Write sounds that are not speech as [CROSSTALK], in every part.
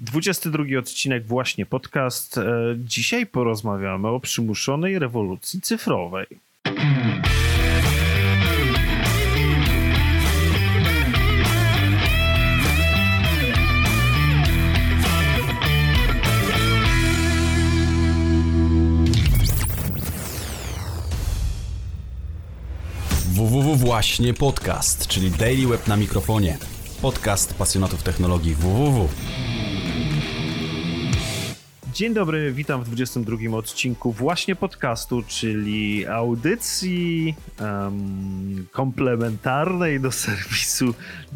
22 odcinek właśnie podcast. E, dzisiaj porozmawiamy o przymuszonej rewolucji cyfrowej. www właśnie podcast, czyli Daily Web na mikrofonie. Podcast pasjonatów technologii www. Dzień dobry, witam w 22 odcinku właśnie podcastu, czyli audycji um, komplementarnej do serwisu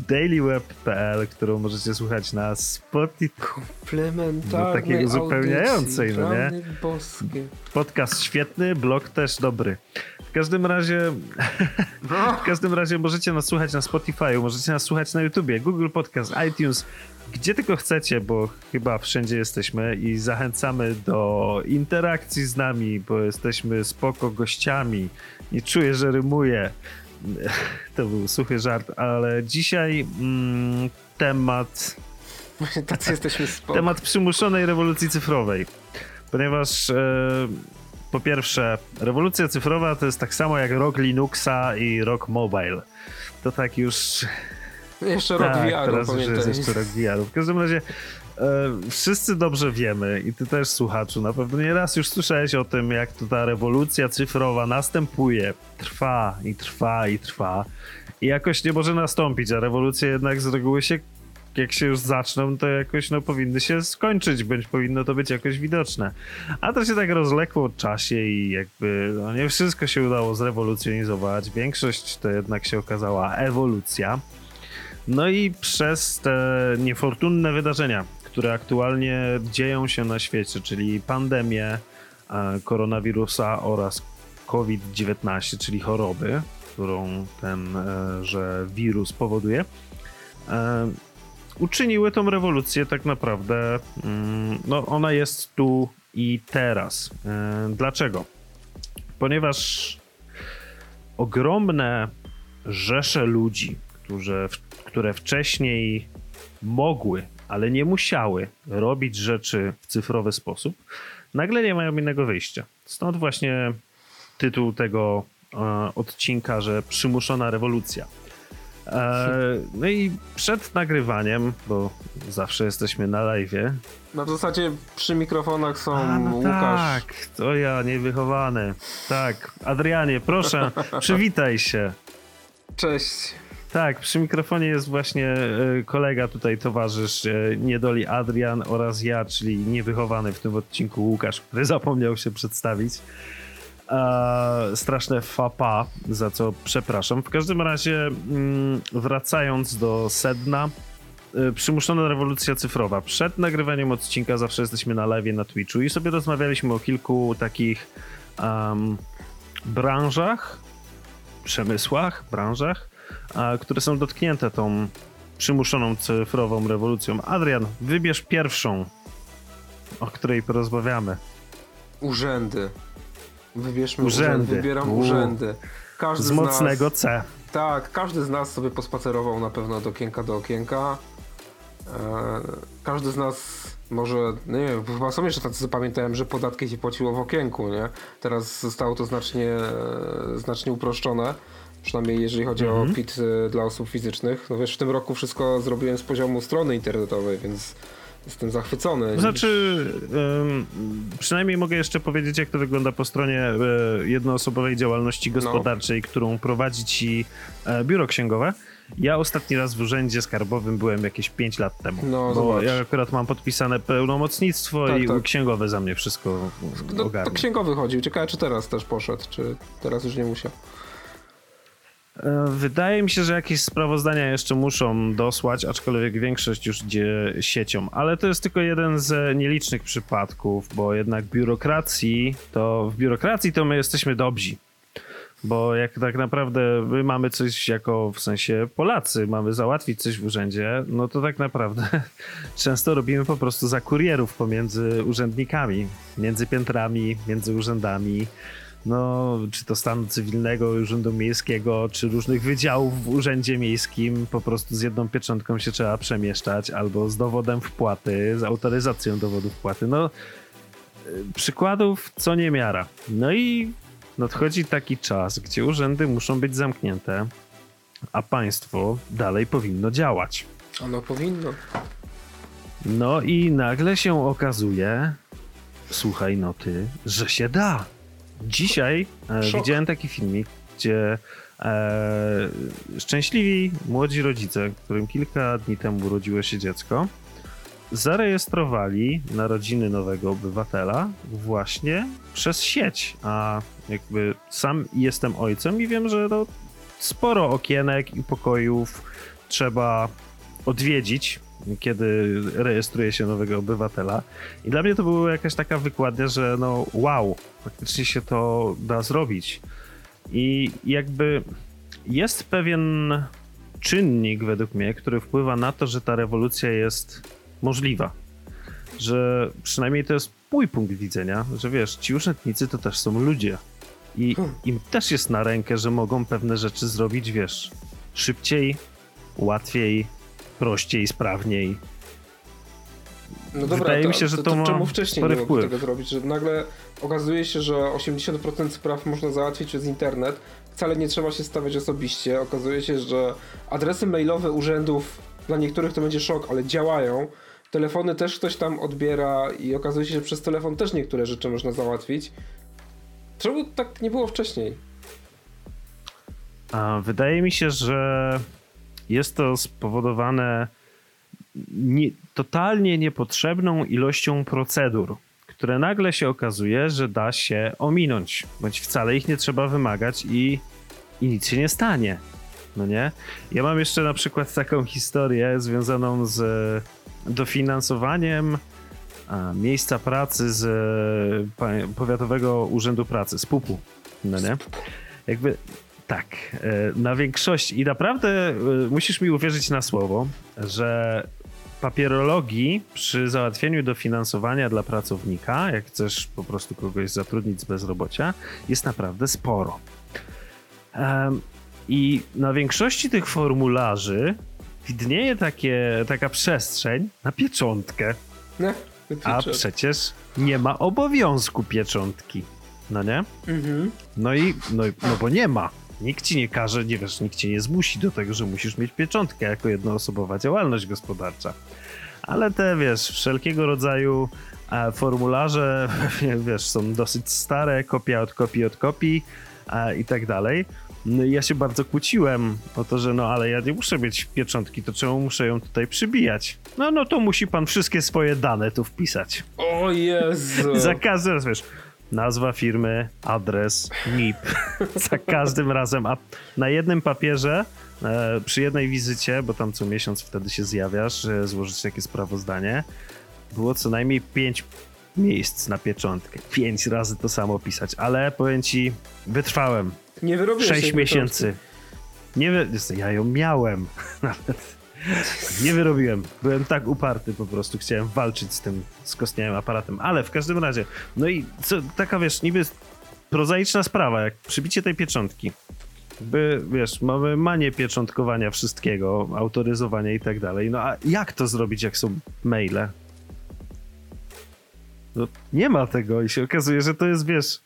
dailyweb.pl, którą możecie słuchać na Spotify. Komplementarnej no, takiego uzupełniającej, no nie? Boskie. Podcast świetny, blog też dobry. W każdym razie [LAUGHS] w każdym razie możecie nas słuchać na Spotify, możecie nas słuchać na YouTubie, Google Podcast, iTunes, gdzie tylko chcecie, bo chyba wszędzie jesteśmy i zachęcamy do interakcji z nami, bo jesteśmy spoko gościami. Nie czuję, że rymuję. [LAUGHS] To był suchy żart, ale dzisiaj mm, temat. [LAUGHS] Tacy jesteśmy spoko. Temat przymuszonej rewolucji cyfrowej. Ponieważ e, po pierwsze, rewolucja cyfrowa to jest tak samo jak rok Linuxa i rok mobile. To tak już jeszcze rok tak, VR-u, teraz pamiętaj. już jest jeszcze rok VR-u. W każdym razie e, wszyscy dobrze wiemy i ty też słuchaczu, na pewno nie raz już słyszałeś o tym, jak to ta rewolucja cyfrowa następuje, trwa i trwa i trwa i jakoś nie może nastąpić, a rewolucje jednak z reguły się jak się już zaczną, to jakoś no, powinny się skończyć, bądź powinno to być jakoś widoczne. A to się tak rozlekło w czasie i jakby no, nie wszystko się udało zrewolucjonizować. Większość to jednak się okazała ewolucja. No i przez te niefortunne wydarzenia, które aktualnie dzieją się na świecie, czyli pandemię e, koronawirusa oraz COVID-19, czyli choroby, którą tenże wirus powoduje, e, uczyniły tą rewolucję tak naprawdę, mm, no ona jest tu i teraz. E, dlaczego? Ponieważ ogromne rzesze ludzi, którzy które wcześniej mogły, ale nie musiały robić rzeczy w cyfrowy sposób, nagle nie mają innego wyjścia. Stąd właśnie tytuł tego e, odcinka, że przymuszona rewolucja. E, no i przed nagrywaniem, bo zawsze jesteśmy na live. No w zasadzie przy mikrofonach są A, no Łukasz. Tak, to ja niewychowany. Tak, Adrianie, proszę, [LAUGHS] przywitaj się. Cześć. Tak, przy mikrofonie jest właśnie e, kolega tutaj, towarzysz e, Niedoli Adrian oraz ja, czyli niewychowany w tym odcinku Łukasz, który zapomniał się przedstawić. Straszne fapa, za co przepraszam. W każdym razie, mm, wracając do sedna, e, przymuszona rewolucja cyfrowa. Przed nagrywaniem odcinka zawsze jesteśmy na live na Twitchu i sobie rozmawialiśmy o kilku takich um, branżach, przemysłach, branżach, które są dotknięte tą przymuszoną cyfrową rewolucją. Adrian, wybierz pierwszą, o której porozmawiamy. Urzędy. Wybierzmy urzędy. urzędy. Wybieram U. urzędy. Każdy z, z mocnego nas, C. Tak, każdy z nas sobie pospacerował na pewno od okienka do okienka. E, każdy z nas może, no nie wiem, chyba są jeszcze tacy, co pamiętałem, że podatki się płaciło w okienku, nie? Teraz zostało to znacznie, znacznie uproszczone przynajmniej jeżeli chodzi mm -hmm. o mhm. PIT y, dla osób fizycznych. No wiesz, w tym roku wszystko zrobiłem z poziomu strony internetowej, więc jestem zachwycony. Znaczy, przynajmniej mogę jeszcze powiedzieć, jak to wygląda po stronie e, jednoosobowej działalności no. gospodarczej, no. którą prowadzi ci e, biuro księgowe. Ja ostatni raz w urzędzie skarbowym byłem jakieś 5 lat temu. No, bo zobacz. ja akurat mam podpisane pełnomocnictwo tak, i tak. księgowy za mnie wszystko no, ogarnia. To księgowy chodził. Ciekawe, czy teraz też poszedł, czy teraz już nie musiał. E, wydaje mi się, że jakieś sprawozdania jeszcze muszą dosłać, aczkolwiek większość już idzie siecią, ale to jest tylko jeden z nielicznych przypadków, bo jednak biurokracji, to w biurokracji to my jesteśmy dobrzy. Bo jak tak naprawdę my mamy coś jako, w sensie Polacy, mamy załatwić coś w urzędzie, no to tak naprawdę [LAUGHS] często robimy po prostu za kurierów pomiędzy urzędnikami, między piętrami, między urzędami. No, czy to stanu cywilnego, urzędu miejskiego, czy różnych wydziałów w urzędzie miejskim, po prostu z jedną pieczątką się trzeba przemieszczać, albo z dowodem wpłaty, z autoryzacją dowodu wpłaty. No, y, przykładów co niemiara. No i nadchodzi taki czas, gdzie urzędy muszą być zamknięte, a państwo dalej powinno działać. Ono powinno. No i nagle się okazuje, słuchaj no ty, że się da. Dzisiaj e, Szok. widziałem taki filmik, gdzie e, szczęśliwi młodzi rodzice, którym kilka dni temu urodziło się dziecko, zarejestrowali narodziny nowego obywatela właśnie przez sieć. A jakby sam jestem ojcem i wiem, że no, sporo okienek i pokojów trzeba odwiedzić, kiedy rejestruje się nowego obywatela. I dla mnie to była jakaś taka wykładnia, że no wow, faktycznie się to da zrobić. I jakby jest pewien czynnik według mnie, który wpływa na to, że ta rewolucja jest możliwa. Że przynajmniej to jest mój punkt widzenia, że wiesz, ci urzędnicy to też są ludzie. I im też jest na rękę, że mogą pewne rzeczy zrobić, wiesz, szybciej, łatwiej, prościej, sprawniej. No dobra, Wydaje to, mi się, że to ma czemu wcześniej nie mogli tego zrobić? Że nagle okazuje się, że 80% spraw można załatwić przez internet. Wcale nie trzeba się stawiać osobiście. Okazuje się, że adresy mailowe urzędów dla niektórych to będzie szok, ale działają. Telefony też ktoś tam odbiera i okazuje się, że przez telefon też niektóre rzeczy można załatwić. Czemu tak nie było wcześniej? Wydaje mi się, że jest to spowodowane nie, totalnie niepotrzebną ilością procedur, które nagle się okazuje, że da się ominąć, bądź wcale ich nie trzeba wymagać i, i nic się nie stanie. No nie? Ja mam jeszcze na przykład taką historię związaną z dofinansowaniem miejsca pracy z e, Powiatowego Urzędu Pracy, z PUP-u. No nie? Jakby tak, e, na większości i naprawdę e, musisz mi uwierzyć na słowo, że papierologii przy załatwieniu dofinansowania dla pracownika, jak chcesz po prostu kogoś zatrudnić z bezrobocia, jest naprawdę sporo. I na większości tych formularzy widnieje takie, taka przestrzeń na pieczątkę, a przecież nie ma obowiązku pieczątki. No nie? Mhm. No i, no, no bo nie ma. Nikt ci nie każe, nie wiesz, nikt cię nie zmusi do tego, że musisz mieć pieczątkę jako jednoosobowa działalność gospodarcza. Ale te, wiesz, wszelkiego rodzaju e, formularze, [LAUGHS] wiesz, są dosyć stare, kopia od kopii od kopii e, i tak dalej. No ja się bardzo kłóciłem o to, że no ale ja nie muszę mieć pieczątki, to czemu muszę ją tutaj przybijać? No, no to musi pan wszystkie swoje dane tu wpisać. O Jezu! [LAUGHS] Za każdym razem, wiesz, nazwa firmy, adres, NIP. [LAUGHS] Za każdym razem. A na jednym papierze, e, przy jednej wizycie, bo tam co miesiąc wtedy się zjawiasz, e, złożyć takie sprawozdanie, było co najmniej pięć miejsc na pieczątkę. Pięć razy to samo pisać, ale powiem ci, wytrwałem. Nie wyrobiłeś Sześć miesięcy. Nie wy... Ja ją miałem [LAUGHS] nawet. Nie wyrobiłem. Byłem tak uparty po prostu. Chciałem walczyć z tym skostniałym aparatem. Ale w każdym razie, no i co, taka wiesz, niby prozaiczna sprawa, jak przybicie tej pieczątki. By, wiesz, mamy manię pieczątkowania wszystkiego, autoryzowania i tak dalej. No a jak to zrobić, jak są maile? No, nie ma tego i się okazuje, że to jest, wiesz,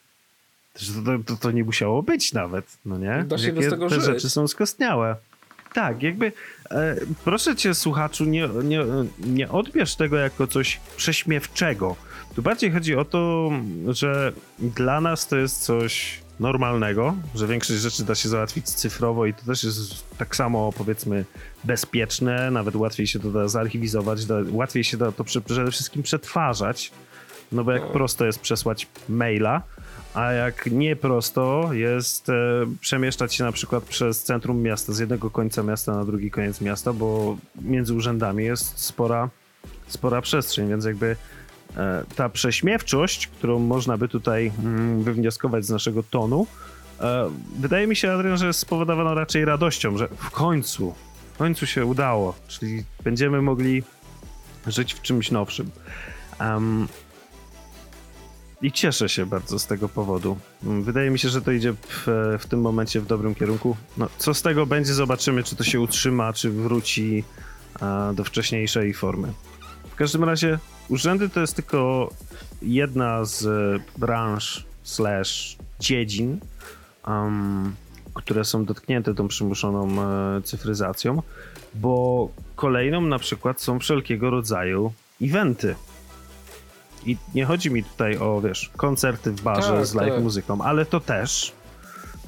że to, to, to nie musiało być nawet, no nie? Da się Jakie te żyć. rzeczy są skostniałe. Tak, jakby e, proszę cię słuchaczu, nie, nie, nie odbierz tego jako coś prześmiewczego. Tu bardziej chodzi o to, że dla nas to jest coś normalnego, że większość rzeczy da się załatwić cyfrowo i to też jest tak samo powiedzmy bezpieczne, nawet łatwiej się to da zarchiwizować, da, łatwiej się da to prze, przede wszystkim przetwarzać, no bo jak No. prosto jest przesłać maila, a jak nie prosto jest e, przemieszczać się na przykład przez centrum miasta, z jednego końca miasta na drugi koniec miasta, bo między urzędami jest spora, spora przestrzeń, więc jakby e, ta prześmiewczość, którą można by tutaj mm, wywnioskować z naszego tonu, e, wydaje mi się, Adrian, że jest spowodowana raczej radością, że w końcu, w końcu się udało, czyli będziemy mogli żyć w czymś nowszym. Em, I cieszę się bardzo z tego powodu. Mm, Wydaje mi się, że to idzie w, w tym momencie w dobrym kierunku. No, co z tego będzie, zobaczymy, czy to się utrzyma, czy wróci a, do wcześniejszej formy. W każdym razie, urzędy to jest tylko jedna z e, branż slash dziedzin, um, które są dotknięte tą przymuszoną e, cyfryzacją, bo kolejną na przykład są wszelkiego rodzaju eventy. I nie chodzi mi tutaj o, wiesz, koncerty w barze Tak, z live tak. muzyką, ale to też.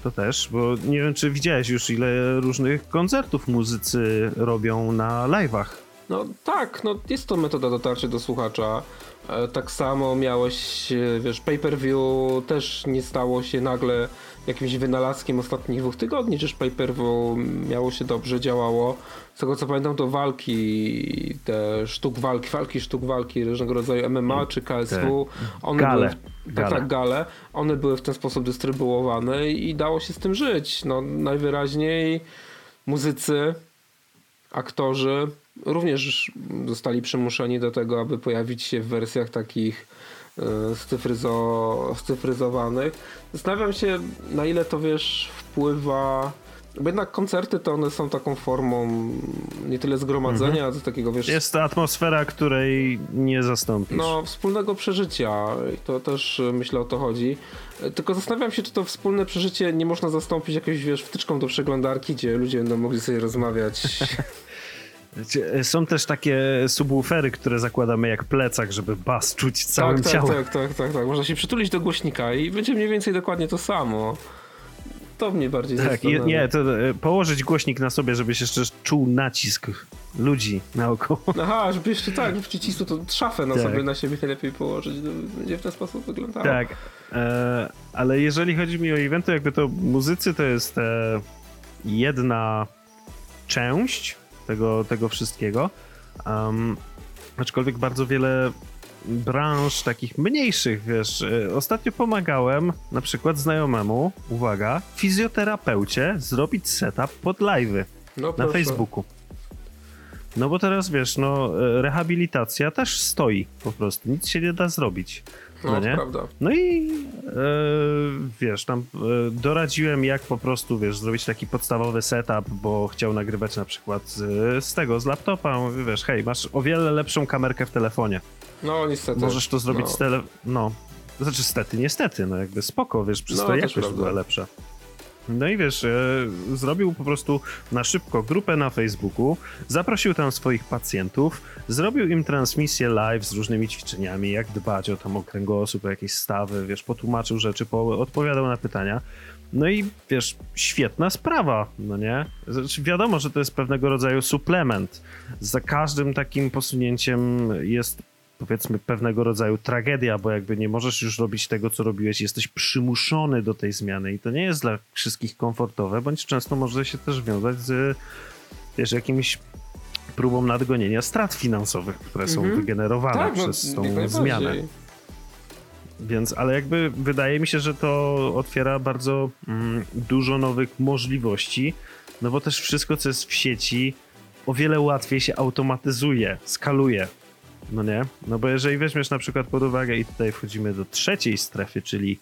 To też, bo nie wiem, czy widziałeś już, ile różnych koncertów muzycy robią na live'ach. No tak, no jest to metoda dotarcia do słuchacza. E, Tak samo miałeś, e, wiesz, pay-per-view też nie stało się nagle jakimś wynalazkiem ostatnich dwóch tygodni, czyż pay-per-view miało się dobrze, działało. Z tego co pamiętam to walki, te sztuk walki, walki sztuk walki różnego rodzaju MMA czy KSW, one Gale. były, tak, Gale. tak, gale, one były w ten sposób dystrybuowane i dało się z tym żyć. No najwyraźniej muzycy aktorzy również zostali przymuszeni do tego, aby pojawić się w wersjach takich e, scyfryzo, scyfryzowanych. Zastanawiam się, na ile to wiesz, wpływa. Bo jednak koncerty to one są taką formą nie tyle zgromadzenia, co takiego wiesz. Jest to atmosfera, której nie zastąpisz. No, wspólnego przeżycia. To też e, myślę o to chodzi. E, Tylko zastanawiam się, czy to wspólne przeżycie nie można zastąpić jakąś, wiesz, wtyczką do przeglądarki, gdzie ludzie będą mogli sobie rozmawiać. [LAUGHS] Cie- Są też takie subwoofery, które zakładamy jak plecak, żeby bas czuć całym tak, tak, ciałem. tak, tak, tak, tak. Można się przytulić do głośnika i będzie mniej więcej dokładnie to samo. To mnie bardziej Tak, zastanawia. nie, to e, położyć głośnik na sobie, żebyś jeszcze czuł nacisk ludzi naokoło. [LAUGHS] Aha, żeby jeszcze tak, żeby przycisnął to szafę na Tak. sobie na siebie lepiej położyć. To Będzie w ten sposób wyglądało. Tak, e, ale jeżeli chodzi mi o eventy, jakby to muzycy to jest e, jedna część tego, tego wszystkiego. Um, aczkolwiek bardzo wiele branż takich mniejszych, wiesz. e, Ostatnio pomagałem na przykład znajomemu, uwaga, fizjoterapeucie zrobić setup pod live'y no, na proszę. Facebooku. No bo teraz wiesz, no e, rehabilitacja też stoi po prostu, nic się nie da zrobić. No, No nie? prawda. No i e, wiesz, tam e, doradziłem jak po prostu, wiesz, zrobić taki podstawowy setup, bo chciał nagrywać na przykład z, z tego, z laptopa. Mówię, wiesz, hej, masz o wiele lepszą kamerkę w telefonie. No niestety. Możesz to zrobić no. z tele... No, znaczy stety, niestety, no jakby spoko, wiesz, przez No, to jakość była lepsza. No i wiesz, e, zrobił po prostu na szybko grupę na Facebooku, zaprosił tam swoich pacjentów, zrobił im transmisję live z różnymi ćwiczeniami, jak dbać o tam o o jakieś stawy, wiesz, potłumaczył rzeczy, po, odpowiadał na pytania. No i wiesz, świetna sprawa, no nie? Znaczy, wiadomo, że to jest pewnego rodzaju suplement. Za każdym takim posunięciem jest powiedzmy pewnego rodzaju tragedia, bo jakby nie możesz już robić tego, co robiłeś, jesteś przymuszony do tej zmiany i to nie jest dla wszystkich komfortowe, bądź często może się też wiązać z wiesz, jakimś próbą nadgonienia strat finansowych, które są Mhm. wygenerowane Tak, no, przez tą zmianę. Więc, ale jakby wydaje mi się, że to otwiera bardzo mm, dużo nowych możliwości, no bo też wszystko, co jest w sieci, o wiele łatwiej się automatyzuje, skaluje. No nie? No bo jeżeli weźmiesz na przykład pod uwagę, i tutaj wchodzimy do trzeciej strefy, czyli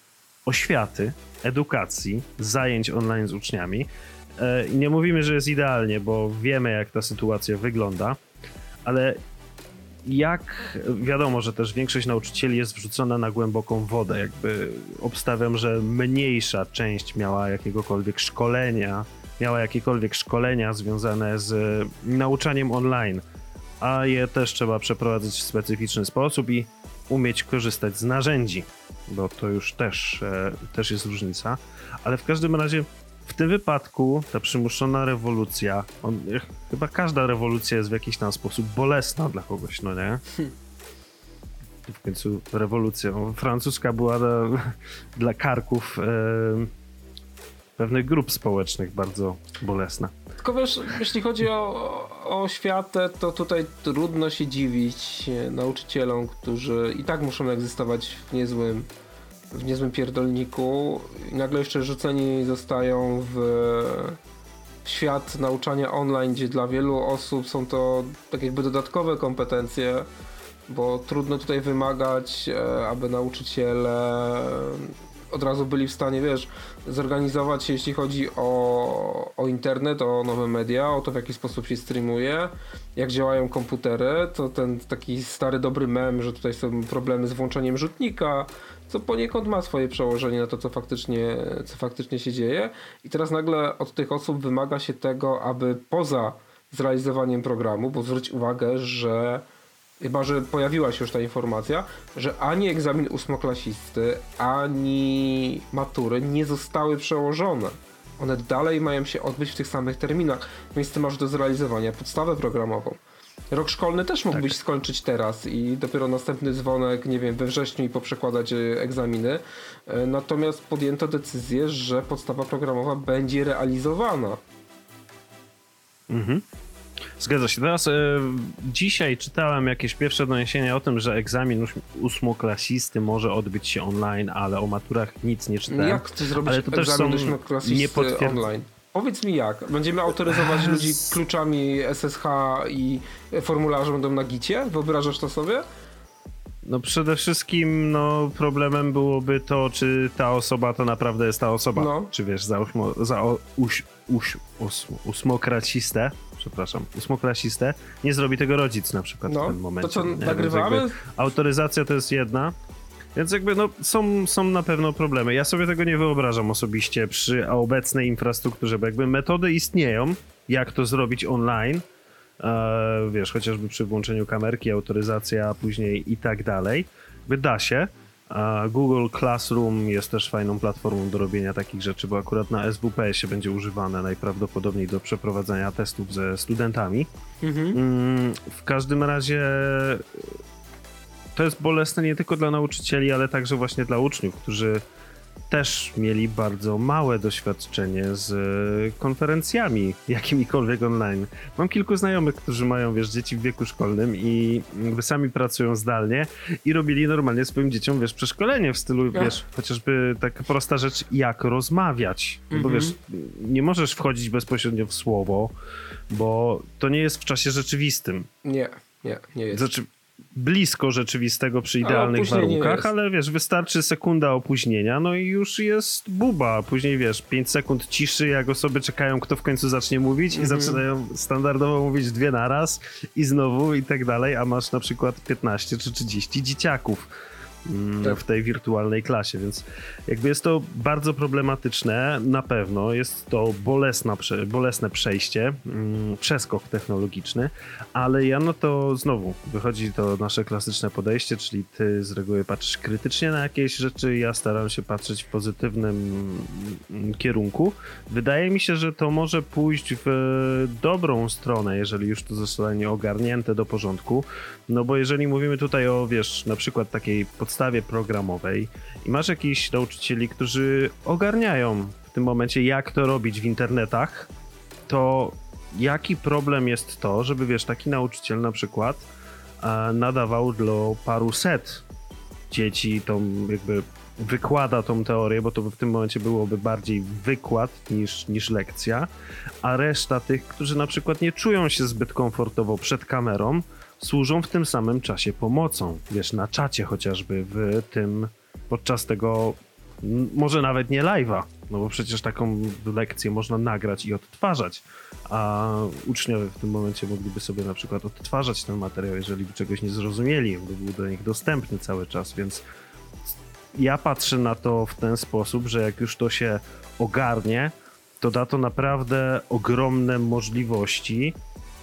oświaty, edukacji, zajęć online z uczniami. E, nie mówimy, że jest idealnie, bo wiemy, jak ta sytuacja wygląda, ale jak wiadomo, że też większość nauczycieli jest wrzucona na głęboką wodę, jakby obstawiam, że mniejsza część miała jakiegokolwiek szkolenia, miała jakiekolwiek szkolenia związane z nauczaniem online, a je też trzeba przeprowadzać w specyficzny sposób i umieć korzystać z narzędzi, bo to już też, e, też jest różnica, ale w każdym razie w tym wypadku ta przymuszona rewolucja, on, chyba każda rewolucja jest w jakiś tam sposób bolesna dla kogoś, no nie? W końcu rewolucja francuska była dla, [LAUGHS] dla karków e, pewnych grup społecznych bardzo bolesna. Tylko wiesz, jeśli chodzi o, o oświatę, to tutaj trudno się dziwić e, nauczycielom, którzy i tak muszą egzystować w niezłym, w niezłym pierdolniku i nagle jeszcze rzuceni zostają w, w świat nauczania online, gdzie dla wielu osób są to tak jakby dodatkowe kompetencje, bo trudno tutaj wymagać, e, aby nauczyciele od razu byli w stanie, wiesz, zorganizować jeśli chodzi o, o internet, o nowe media, o to, w jaki sposób się streamuje, jak działają komputery, to ten taki stary, dobry mem, że tutaj są problemy z włączeniem rzutnika, co poniekąd ma swoje przełożenie na to, co faktycznie, co faktycznie się dzieje. I teraz nagle od tych osób wymaga się tego, aby poza zrealizowaniem programu, bo zwróć uwagę, że chyba, że pojawiła się już ta informacja, że ani egzamin ósmoklasisty, ani matury nie zostały przełożone. One dalej mają się odbyć w tych samych terminach, więc ty masz do zrealizowania podstawę programową. Rok szkolny też mógłbyś Tak. skończyć teraz i dopiero następny dzwonek, nie wiem, we wrześniu i poprzekładać e, egzaminy. E, Natomiast podjęto decyzję, że podstawa programowa będzie realizowana. Mhm. Zgadza się. Teraz e, dzisiaj czytałem jakieś pierwsze doniesienia o tym, że egzamin ósm- ósmoklasisty może odbyć się online, ale o maturach nic nie czytałem. Jak chcesz zrobić Ale to też egzamin są ósmoklasisty niepotwierd- online? Powiedz mi jak. Będziemy autoryzować ludzi kluczami SSH i formularze będą na gicie? Wyobrażasz to sobie? No przede wszystkim no, problemem byłoby to, czy ta osoba to naprawdę jest ta osoba. No. Czy wiesz, za, ósmo, za uś, uś, ósm, ósmokracistę, przepraszam, ósmoklasistę, nie zrobi tego rodzic na przykład No, w tym momencie. to co, nie? Nagrywamy? Autoryzacja to jest jedna. Więc jakby no, są, są na pewno problemy. Ja sobie tego nie wyobrażam osobiście przy obecnej infrastrukturze, bo jakby metody istnieją, jak to zrobić online, e, wiesz, chociażby przy włączeniu kamerki, autoryzacja, później i tak dalej. Jakby da się. Google Classroom jest też fajną platformą do robienia takich rzeczy, bo akurat na SWP się będzie używane najprawdopodobniej do przeprowadzania testów ze studentami. Mhm. Mm, W każdym razie to jest bolesne nie tylko dla nauczycieli, ale także właśnie dla uczniów, którzy też mieli bardzo małe doświadczenie z e, konferencjami jakimikolwiek online. Mam kilku znajomych, którzy mają, wiesz, dzieci w wieku szkolnym i jakby sami pracują zdalnie i robili normalnie swoim dzieciom, wiesz, przeszkolenie w stylu, Ach. wiesz, chociażby taka prosta rzecz, jak rozmawiać. Bo Mhm. wiesz, nie możesz wchodzić bezpośrednio w słowo, bo to nie jest w czasie rzeczywistym. Nie, nie, nie jest. Znaczy, blisko rzeczywistego przy idealnych warunkach, ale wiesz, wystarczy sekunda opóźnienia, no i już jest buba. Później wiesz, 5 sekund ciszy, jak osoby czekają, kto w końcu zacznie mówić i Mhm. zaczynają standardowo mówić dwie naraz i znowu i tak dalej, a masz na przykład 15 czy 30 dzieciaków. W tej wirtualnej klasie, więc jakby jest to bardzo problematyczne, na pewno. Jest to bolesna, bolesne przejście, mm, przeskok technologiczny, ale ja no to znowu wychodzi to nasze klasyczne podejście, czyli ty z reguły patrzysz krytycznie na jakieś rzeczy, ja staram się patrzeć w pozytywnym mm, kierunku. Wydaje mi się, że to może pójść w dobrą stronę, jeżeli już to zostanie ogarnięte do porządku, no bo jeżeli mówimy tutaj o, wiesz, na przykład takiej podstawie programowej i masz jakichś nauczycieli, którzy ogarniają w tym momencie, jak to robić w internetach, to jaki problem jest to, żeby wiesz, taki nauczyciel na przykład e, nadawał dla paru set dzieci tą jakby wykłada tą teorię, bo to w tym momencie byłoby bardziej wykład niż, niż lekcja, a reszta tych, którzy na przykład nie czują się zbyt komfortowo przed kamerą, służą w tym samym czasie pomocą. Wiesz, na czacie chociażby w tym, podczas tego, może nawet nie live'a, no bo przecież taką lekcję można nagrać i odtwarzać, a uczniowie w tym momencie mogliby sobie na przykład odtwarzać ten materiał, jeżeli by czegoś nie zrozumieli, by był do nich dostępny cały czas, więc ja patrzę na to w ten sposób, że jak już to się ogarnie, to da to naprawdę ogromne możliwości.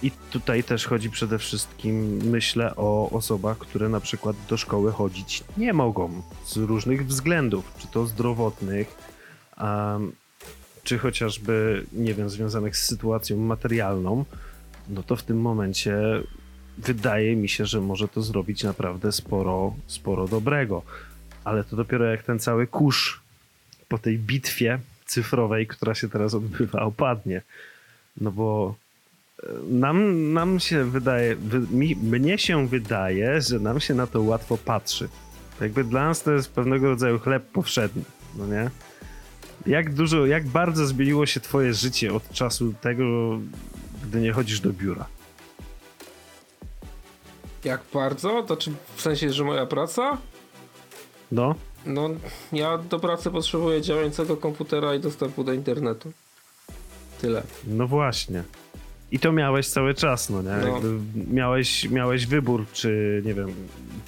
I tutaj też chodzi przede wszystkim, myślę, o osobach, które na przykład do szkoły chodzić nie mogą z różnych względów, czy to zdrowotnych, em, czy chociażby, nie wiem, związanych z sytuacją materialną. No to w tym momencie wydaje mi się, że może to zrobić naprawdę sporo, sporo dobrego. Ale to dopiero jak ten cały kurz po tej bitwie cyfrowej, która się teraz odbywa, opadnie. No bo e, nam, nam się wydaje, wy, mi, mnie się wydaje, że nam się na to łatwo patrzy. Jakby dla nas to jest pewnego rodzaju chleb powszedni, no nie? Jak dużo, jak bardzo zmieniło się twoje życie od czasu tego, gdy nie chodzisz do biura? Jak bardzo? To czy w sensie, że moja praca? No, No, ja do pracy potrzebuję działającego komputera i dostępu do internetu. Tyle. no właśnie. I to miałeś cały czas, no nie? No. Jakby miałeś, miałeś wybór, czy nie wiem,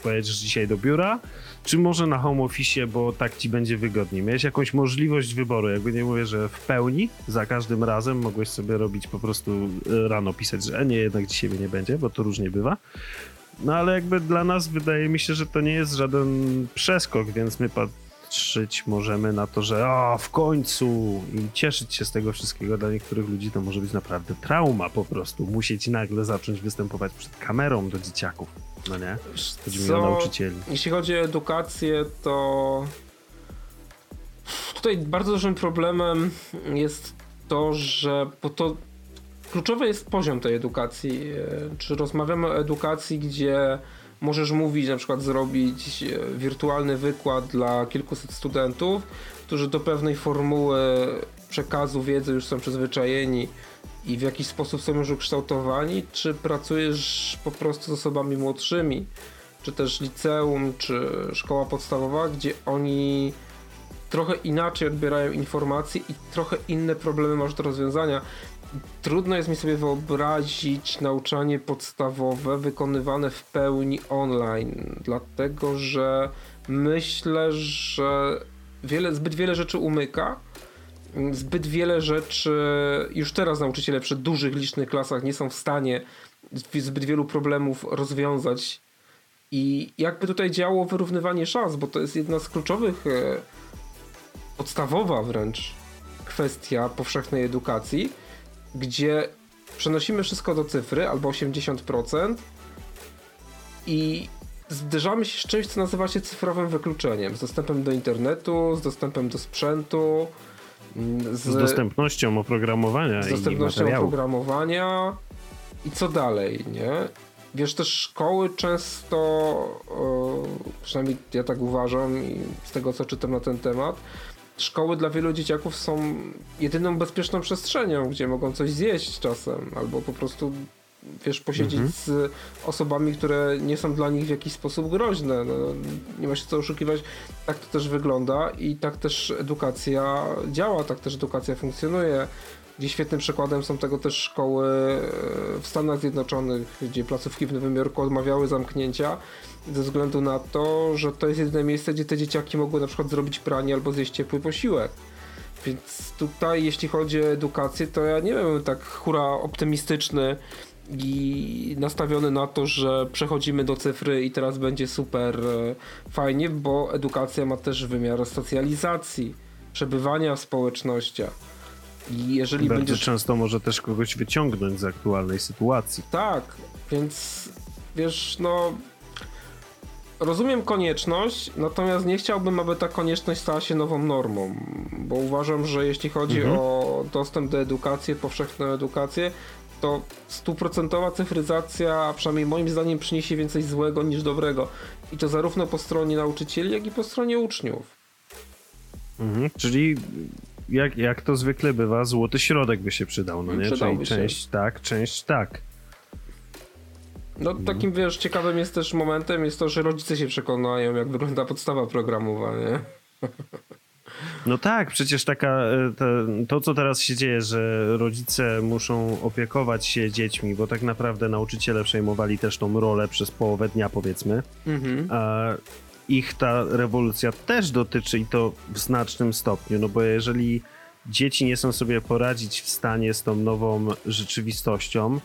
pojedziesz dzisiaj do biura, czy może na home office, bo tak ci będzie wygodniej. Miałeś jakąś możliwość wyboru, jakby nie mówię, że w pełni, za każdym razem mogłeś sobie robić po prostu e, rano pisać, że e, nie, jednak dzisiaj mnie nie będzie, bo to różnie bywa. No ale jakby dla nas wydaje mi się, że to nie jest żaden przeskok, więc my patrzeć możemy na to, że o, w końcu i cieszyć się z tego wszystkiego. Dla niektórych ludzi to może być naprawdę trauma po prostu. Musieć nagle zacząć występować przed kamerą do dzieciaków. No nie? Chodzi mi o nauczycieli. Jeśli chodzi o edukację, to tutaj bardzo dużym problemem jest to, że bo to kluczowy jest poziom tej edukacji. E, Czy rozmawiamy o edukacji, gdzie możesz mówić, na przykład zrobić e, wirtualny wykład dla kilkuset studentów, którzy do pewnej formuły przekazu wiedzy już są przyzwyczajeni i w jakiś sposób są już ukształtowani, czy pracujesz po prostu z osobami młodszymi, czy też liceum, czy szkoła podstawowa, gdzie oni trochę inaczej odbierają informacje i trochę inne problemy masz do rozwiązania. Trudno jest mi sobie wyobrazić nauczanie podstawowe wykonywane w pełni online, dlatego że myślę, że wiele, zbyt wiele rzeczy umyka. Zbyt wiele rzeczy już teraz nauczyciele przy dużych, licznych klasach nie są w stanie zbyt wielu problemów rozwiązać. I jakby tutaj działo wyrównywanie szans, bo to jest jedna z kluczowych, e, podstawowa wręcz kwestia powszechnej edukacji, gdzie przenosimy wszystko do cyfry albo 80% i zderzamy się z czymś, co nazywa się cyfrowym wykluczeniem. Z dostępem do internetu, z dostępem do sprzętu, mm, z, Z dostępnością oprogramowania z i dostępnością materiału. oprogramowania i co dalej, nie? Wiesz, też szkoły często, e, przynajmniej ja tak uważam i z tego co czytam na ten temat, szkoły dla wielu dzieciaków są jedyną bezpieczną przestrzenią, gdzie mogą coś zjeść czasem, albo po prostu wiesz, posiedzieć Mhm. z osobami, które nie są dla nich w jakiś sposób groźne. No, nie ma się co oszukiwać. Tak to też wygląda i tak też edukacja działa, tak też edukacja funkcjonuje. Gdzie świetnym przykładem są tego też szkoły e, w Stanach Zjednoczonych, gdzie placówki w Nowym Jorku odmawiały zamknięcia ze względu na to, że to jest jedyne miejsce, gdzie te dzieciaki mogły na przykład zrobić pranie albo zjeść ciepły posiłek. Więc tutaj, jeśli chodzi o edukację, to ja nie wiem, tak hura optymistyczny i nastawiony na to, że przechodzimy do cyfry i teraz będzie super e, fajnie, bo edukacja ma też wymiar socjalizacji, przebywania w społecznościach. I jeżeli Bardzo będziesz często może też kogoś wyciągnąć z aktualnej sytuacji. tak, więc wiesz, no. Rozumiem konieczność, natomiast nie chciałbym, aby ta konieczność stała się nową normą, bo uważam, że jeśli chodzi Mhm. o dostęp do edukacji, powszechną edukację, to stuprocentowa cyfryzacja, a przynajmniej moim zdaniem, przyniesie więcej złego niż dobrego. I to zarówno po stronie nauczycieli, jak i po stronie uczniów. Mhm. Czyli jak, jak to zwykle bywa, złoty środek by się przydał, no nie? Przydałby Czyli się. część tak, część tak. No Mhm. takim, wiesz, ciekawym jest też momentem jest to, że rodzice się przekonają, jak wygląda podstawa programowania. No tak, przecież taka, e, te, to co teraz się dzieje, że rodzice muszą opiekować się dziećmi, bo tak naprawdę nauczyciele przejmowali też tą rolę przez połowę dnia powiedzmy, Mhm. a ich ta rewolucja też dotyczy i to w znacznym stopniu, no bo jeżeli dzieci nie są sobie poradzić w stanie z tą nową rzeczywistością,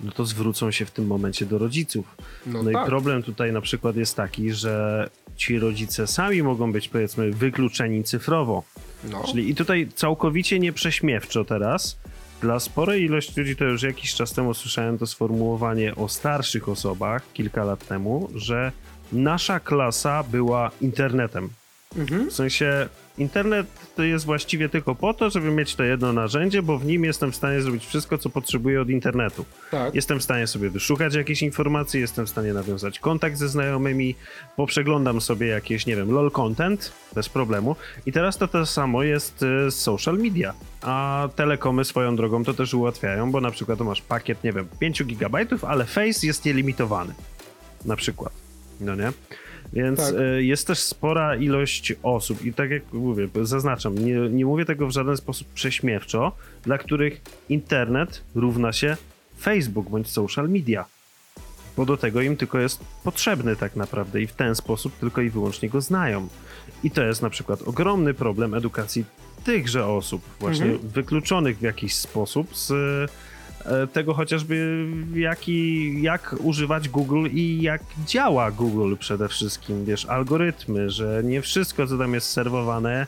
no to zwrócą się w tym momencie do rodziców. No, No, tak. i problem tutaj na przykład jest taki, że ci rodzice sami mogą być powiedzmy wykluczeni cyfrowo. No. Czyli i tutaj całkowicie nieprześmiewczo teraz dla sporej ilości ludzi to już jakiś czas temu słyszałem to sformułowanie o starszych osobach kilka lat temu, że nasza klasa była internetem. Mhm. W sensie internet to jest właściwie tylko po to, żeby mieć to jedno narzędzie, bo w nim jestem w stanie zrobić wszystko, co potrzebuję od internetu. Tak. Jestem w stanie sobie wyszukać jakieś informacje, jestem w stanie nawiązać kontakt ze znajomymi, poprzeglądam sobie jakieś, nie wiem, lol content bez problemu. I teraz to to samo jest y, z social media. A telekomy swoją drogą to też ułatwiają, bo na przykład masz pakiet, nie wiem, 5 GB, ale Face jest nielimitowany. na przykład. No nie? Więc Tak. e, jest też spora ilość osób i tak jak mówię, zaznaczam, nie, nie mówię tego w żaden sposób prześmiewczo, dla których internet równa się Facebook bądź social media. Bo do tego im tylko jest potrzebny tak naprawdę i w ten sposób tylko i wyłącznie go znają. I to jest na przykład ogromny problem edukacji tychże osób, właśnie Mhm. wykluczonych w jakiś sposób z tego chociażby jaki, jak używać Google i jak działa Google przede wszystkim, wiesz, algorytmy, że nie wszystko, co tam jest serwowane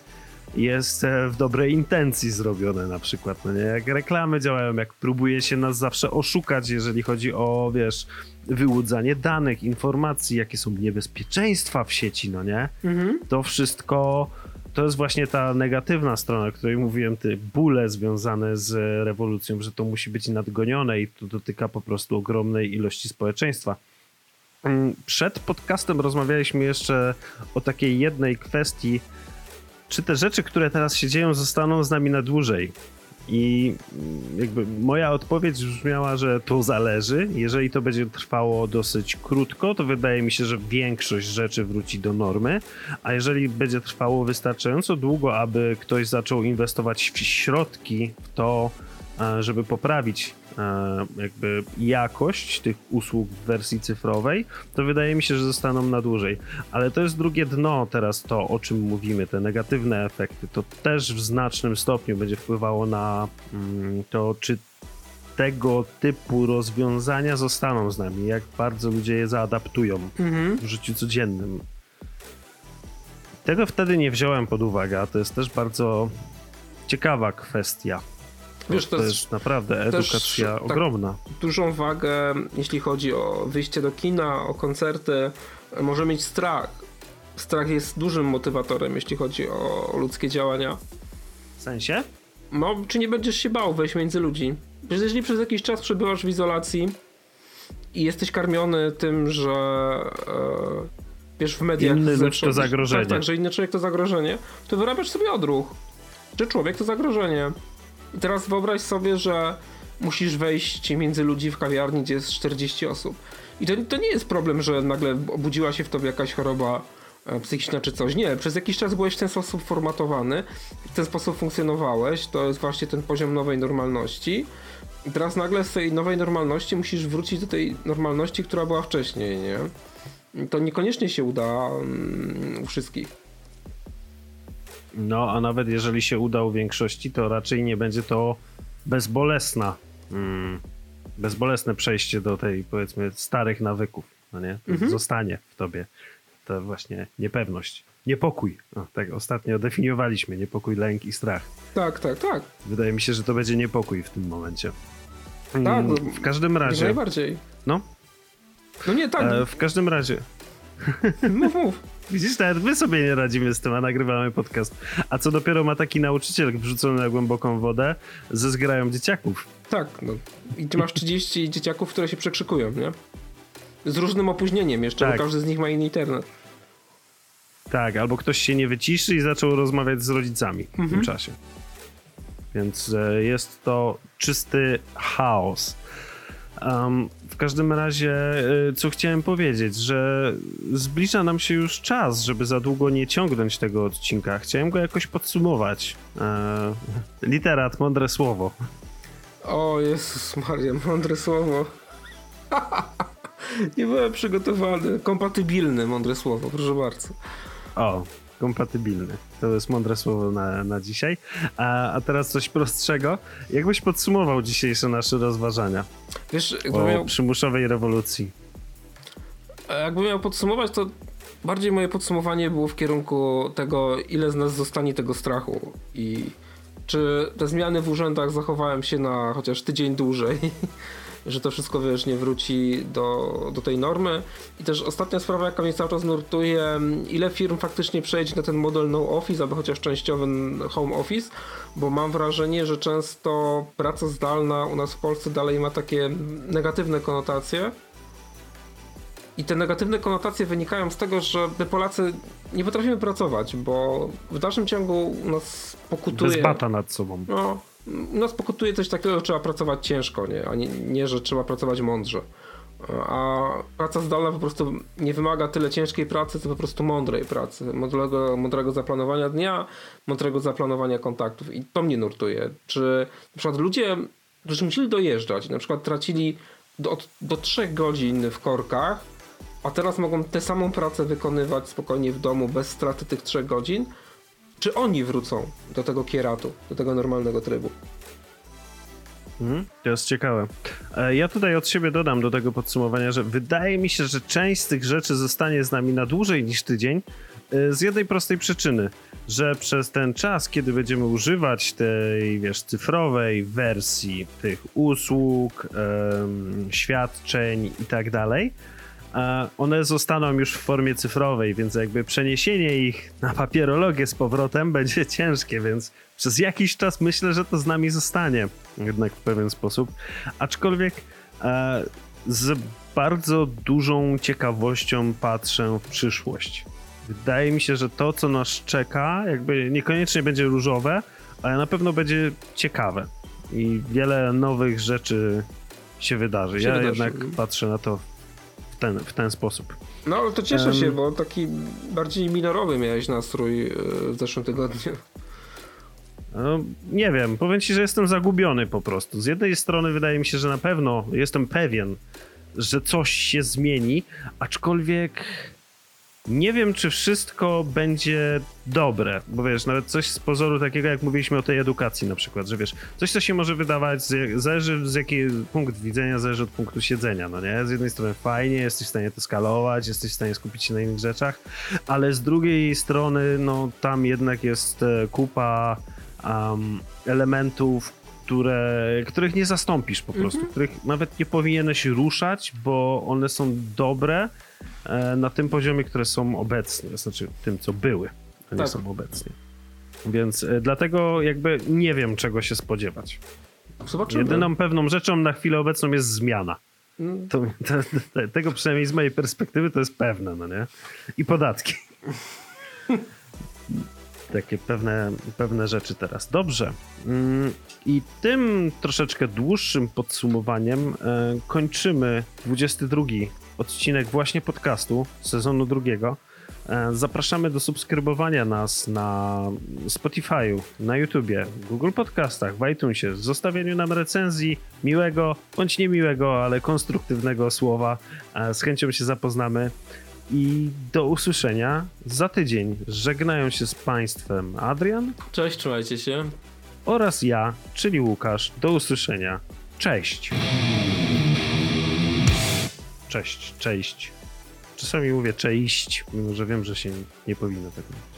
jest e, w dobrej intencji zrobione na przykład, no nie? Jak reklamy działają, jak próbuje się nas zawsze oszukać, jeżeli chodzi o, wiesz, wyłudzanie danych, informacji, jakie są niebezpieczeństwa w sieci, no nie? Mhm. to wszystko to jest właśnie ta negatywna strona, o której mówiłem, te bóle związane z rewolucją, że to musi być nadgonione i to dotyka po prostu ogromnej ilości społeczeństwa. Mm, Przed podcastem rozmawialiśmy jeszcze o takiej jednej kwestii, czy te rzeczy, które teraz się dzieją, zostaną z nami na dłużej. I jakby moja odpowiedź brzmiała, że to zależy. Jeżeli to będzie trwało dosyć krótko, to wydaje mi się, że większość rzeczy wróci do normy, a jeżeli będzie trwało wystarczająco długo, aby ktoś zaczął inwestować w środki w to, e, żeby poprawić jakby jakość tych usług w wersji cyfrowej, to wydaje mi się, że zostaną na dłużej. Ale to jest drugie dno teraz to, o czym mówimy, te negatywne efekty. To też w znacznym stopniu będzie wpływało na mm, to, czy tego typu rozwiązania zostaną z nami, jak bardzo ludzie je zaadaptują Mhm. w życiu codziennym. Tego wtedy nie wziąłem pod uwagę, a to jest też bardzo ciekawa kwestia. Wiesz, to, to jest, jest naprawdę edukacja tak- ogromna. dużą wagę, jeśli chodzi o wyjście do kina, o koncerty, może mieć strach. Strach jest dużym motywatorem, jeśli chodzi o ludzkie działania. W sensie? No, czy nie będziesz się bał wejść między ludzi? Przecież jeżeli przez jakiś czas przebywasz w izolacji i jesteś karmiony tym, że e, wiesz w mediach... Inny zewsząd- to zagrożenie. Tak, tak, że inny człowiek to zagrożenie, to wyrabiasz sobie odruch, że człowiek to zagrożenie. I teraz wyobraź sobie, że musisz wejść między ludzi w kawiarni, gdzie jest 40 osób. I to, to nie jest problem, że nagle obudziła się w tobie jakaś choroba e, psychiczna czy coś. Nie, przez jakiś czas byłeś w ten sposób formatowany, w ten sposób funkcjonowałeś. To jest właśnie ten poziom nowej normalności. I teraz nagle z tej nowej normalności musisz wrócić do tej normalności, która była wcześniej, nie? To niekoniecznie się uda mm, u wszystkich. No, a nawet jeżeli się uda u większości, to raczej nie będzie to bezbolesna, mm, bezbolesne przejście do tej, powiedzmy, starych nawyków, no nie? To zostanie w tobie ta właśnie niepewność, niepokój. O, tak ostatnio definiowaliśmy, niepokój, lęk i strach. Tak, tak, tak. Wydaje mi się, że to będzie niepokój w tym momencie. Tak, Mm, no, w każdym razie, najbardziej. no, No nie, tak, e, w każdym razie, mów, mów. Widzisz, nawet my sobie nie radzimy z tym, a nagrywamy podcast. A co dopiero ma taki nauczyciel wrzucony na głęboką wodę ze zgrają dzieciaków. Tak, no. I ty masz 30 dzieciaków, które się przekrzykują, nie? Z różnym opóźnieniem jeszcze, Tak. bo każdy z nich ma inny internet. Tak, albo ktoś się nie wyciszy i zaczął rozmawiać z rodzicami w tym czasie. Więc e, jest to czysty chaos. Em, w każdym razie, e, co chciałem powiedzieć, że zbliża nam się już czas, żeby za długo nie ciągnąć tego odcinka. Chciałem go jakoś podsumować. E, literat, mądre słowo. O Jezus Maria, mądre słowo. [LAUGHS] nie byłem przygotowany. Kompatybilny, mądre słowo, proszę bardzo. O, kompatybilny. To jest mądre słowo na, na dzisiaj. A, a teraz coś prostszego. Jakbyś podsumował dzisiejsze nasze rozważania Wiesz, o miał, przymusowej rewolucji? jakbym miał podsumować, to bardziej moje podsumowanie było w kierunku tego, ile z nas zostanie tego strachu i czy te zmiany w urzędach zachowałem się na chociaż tydzień dłużej, [LAUGHS] że to wszystko, wiesz, nie wróci do, do tej normy. I też ostatnia sprawa, jaka mnie cały czas nurtuje, ile firm faktycznie przejdzie na ten model no office, albo chociaż częściowy home office, bo mam wrażenie, że często praca zdalna u nas w Polsce dalej ma takie negatywne konotacje. I te negatywne konotacje wynikają z tego, że my Polacy nie potrafimy pracować, bo w dalszym ciągu nas pokutuje... Bez bata nad sobą. No, nas pokutuje coś takiego, że trzeba pracować ciężko, nie? a nie, nie, że trzeba pracować mądrze. A praca zdalna po prostu nie wymaga tyle ciężkiej pracy, co po prostu mądrej pracy. Mądrego, mądrego zaplanowania dnia, mądrego zaplanowania kontaktów. I to mnie nurtuje. Czy na przykład ludzie, którzy musieli dojeżdżać, na przykład tracili do, do 3 godzin w korkach, a teraz mogą tę samą pracę wykonywać spokojnie w domu bez straty tych 3 godzin, czy oni wrócą do tego kieratu, do tego normalnego trybu? Mhm, to jest ciekawe. E, Ja tutaj od siebie dodam do tego podsumowania, że wydaje mi się, że część z tych rzeczy zostanie z nami na dłużej niż tydzień. e, Z jednej prostej przyczyny, że przez ten czas, kiedy będziemy używać tej, wiesz, cyfrowej wersji tych usług, świadczeń i tak dalej, one zostaną już w formie cyfrowej, więc jakby przeniesienie ich na papierologię z powrotem będzie [LAUGHS] ciężkie, więc przez jakiś czas myślę, że to z nami zostanie jednak w pewien sposób. Aczkolwiek e, z bardzo dużą ciekawością patrzę w przyszłość. Wydaje mi się, że to, co nas czeka, jakby niekoniecznie będzie różowe, ale na pewno będzie ciekawe i wiele nowych rzeczy się wydarzy. Się ja wydarzy, jednak patrzę na to ten, w ten sposób. No ale to cieszę Em. się, bo taki bardziej minorowy miałeś nastrój e, w zeszłym tygodniu. No, nie wiem, powiem ci, że jestem zagubiony po prostu. Z jednej strony wydaje mi się, że na pewno jestem pewien, że coś się zmieni, aczkolwiek nie wiem, czy wszystko będzie dobre, bo wiesz, nawet coś z pozoru takiego, jak mówiliśmy o tej edukacji na przykład, że wiesz, coś, co się może wydawać, z- zależy z jakiego punkt widzenia, zależy od punktu siedzenia, no nie? Z jednej strony fajnie, jesteś w stanie to skalować, jesteś w stanie skupić się na innych rzeczach, ale z drugiej strony, no tam jednak jest e, kupa um, elementów, które, których nie zastąpisz po prostu, których nawet nie powinieneś ruszać, bo one są dobre na tym poziomie, które są obecnie, znaczy tym, co były, a nie Tak. są obecnie. Więc e, dlatego jakby nie wiem, czego się spodziewać. Zobaczymy. Jedyną pewną rzeczą na chwilę obecną jest zmiana. Mm, To, to, to, tego przynajmniej z mojej perspektywy to jest pewne, no nie? I podatki. [LAUGHS] Takie pewne, pewne rzeczy teraz. Dobrze. Mm, I tym troszeczkę dłuższym podsumowaniem e, kończymy 22 odcinek właśnie podcastu sezonu drugiego. E, Zapraszamy do subskrybowania nas na Spotify'u, na YouTubie, Google Podcastach, w iTunesie, zostawieniu nam recenzji miłego bądź niemiłego, ale konstruktywnego słowa. E, Z chęcią się zapoznamy i do usłyszenia za tydzień. Żegnają się z Państwem Adrian Cześć, trzymajcie się. oraz ja, czyli Łukasz. Do usłyszenia. Cześć. Cześć, cześć. Czasami mówię cześć, mimo że wiem, że się nie powinno tak mówić.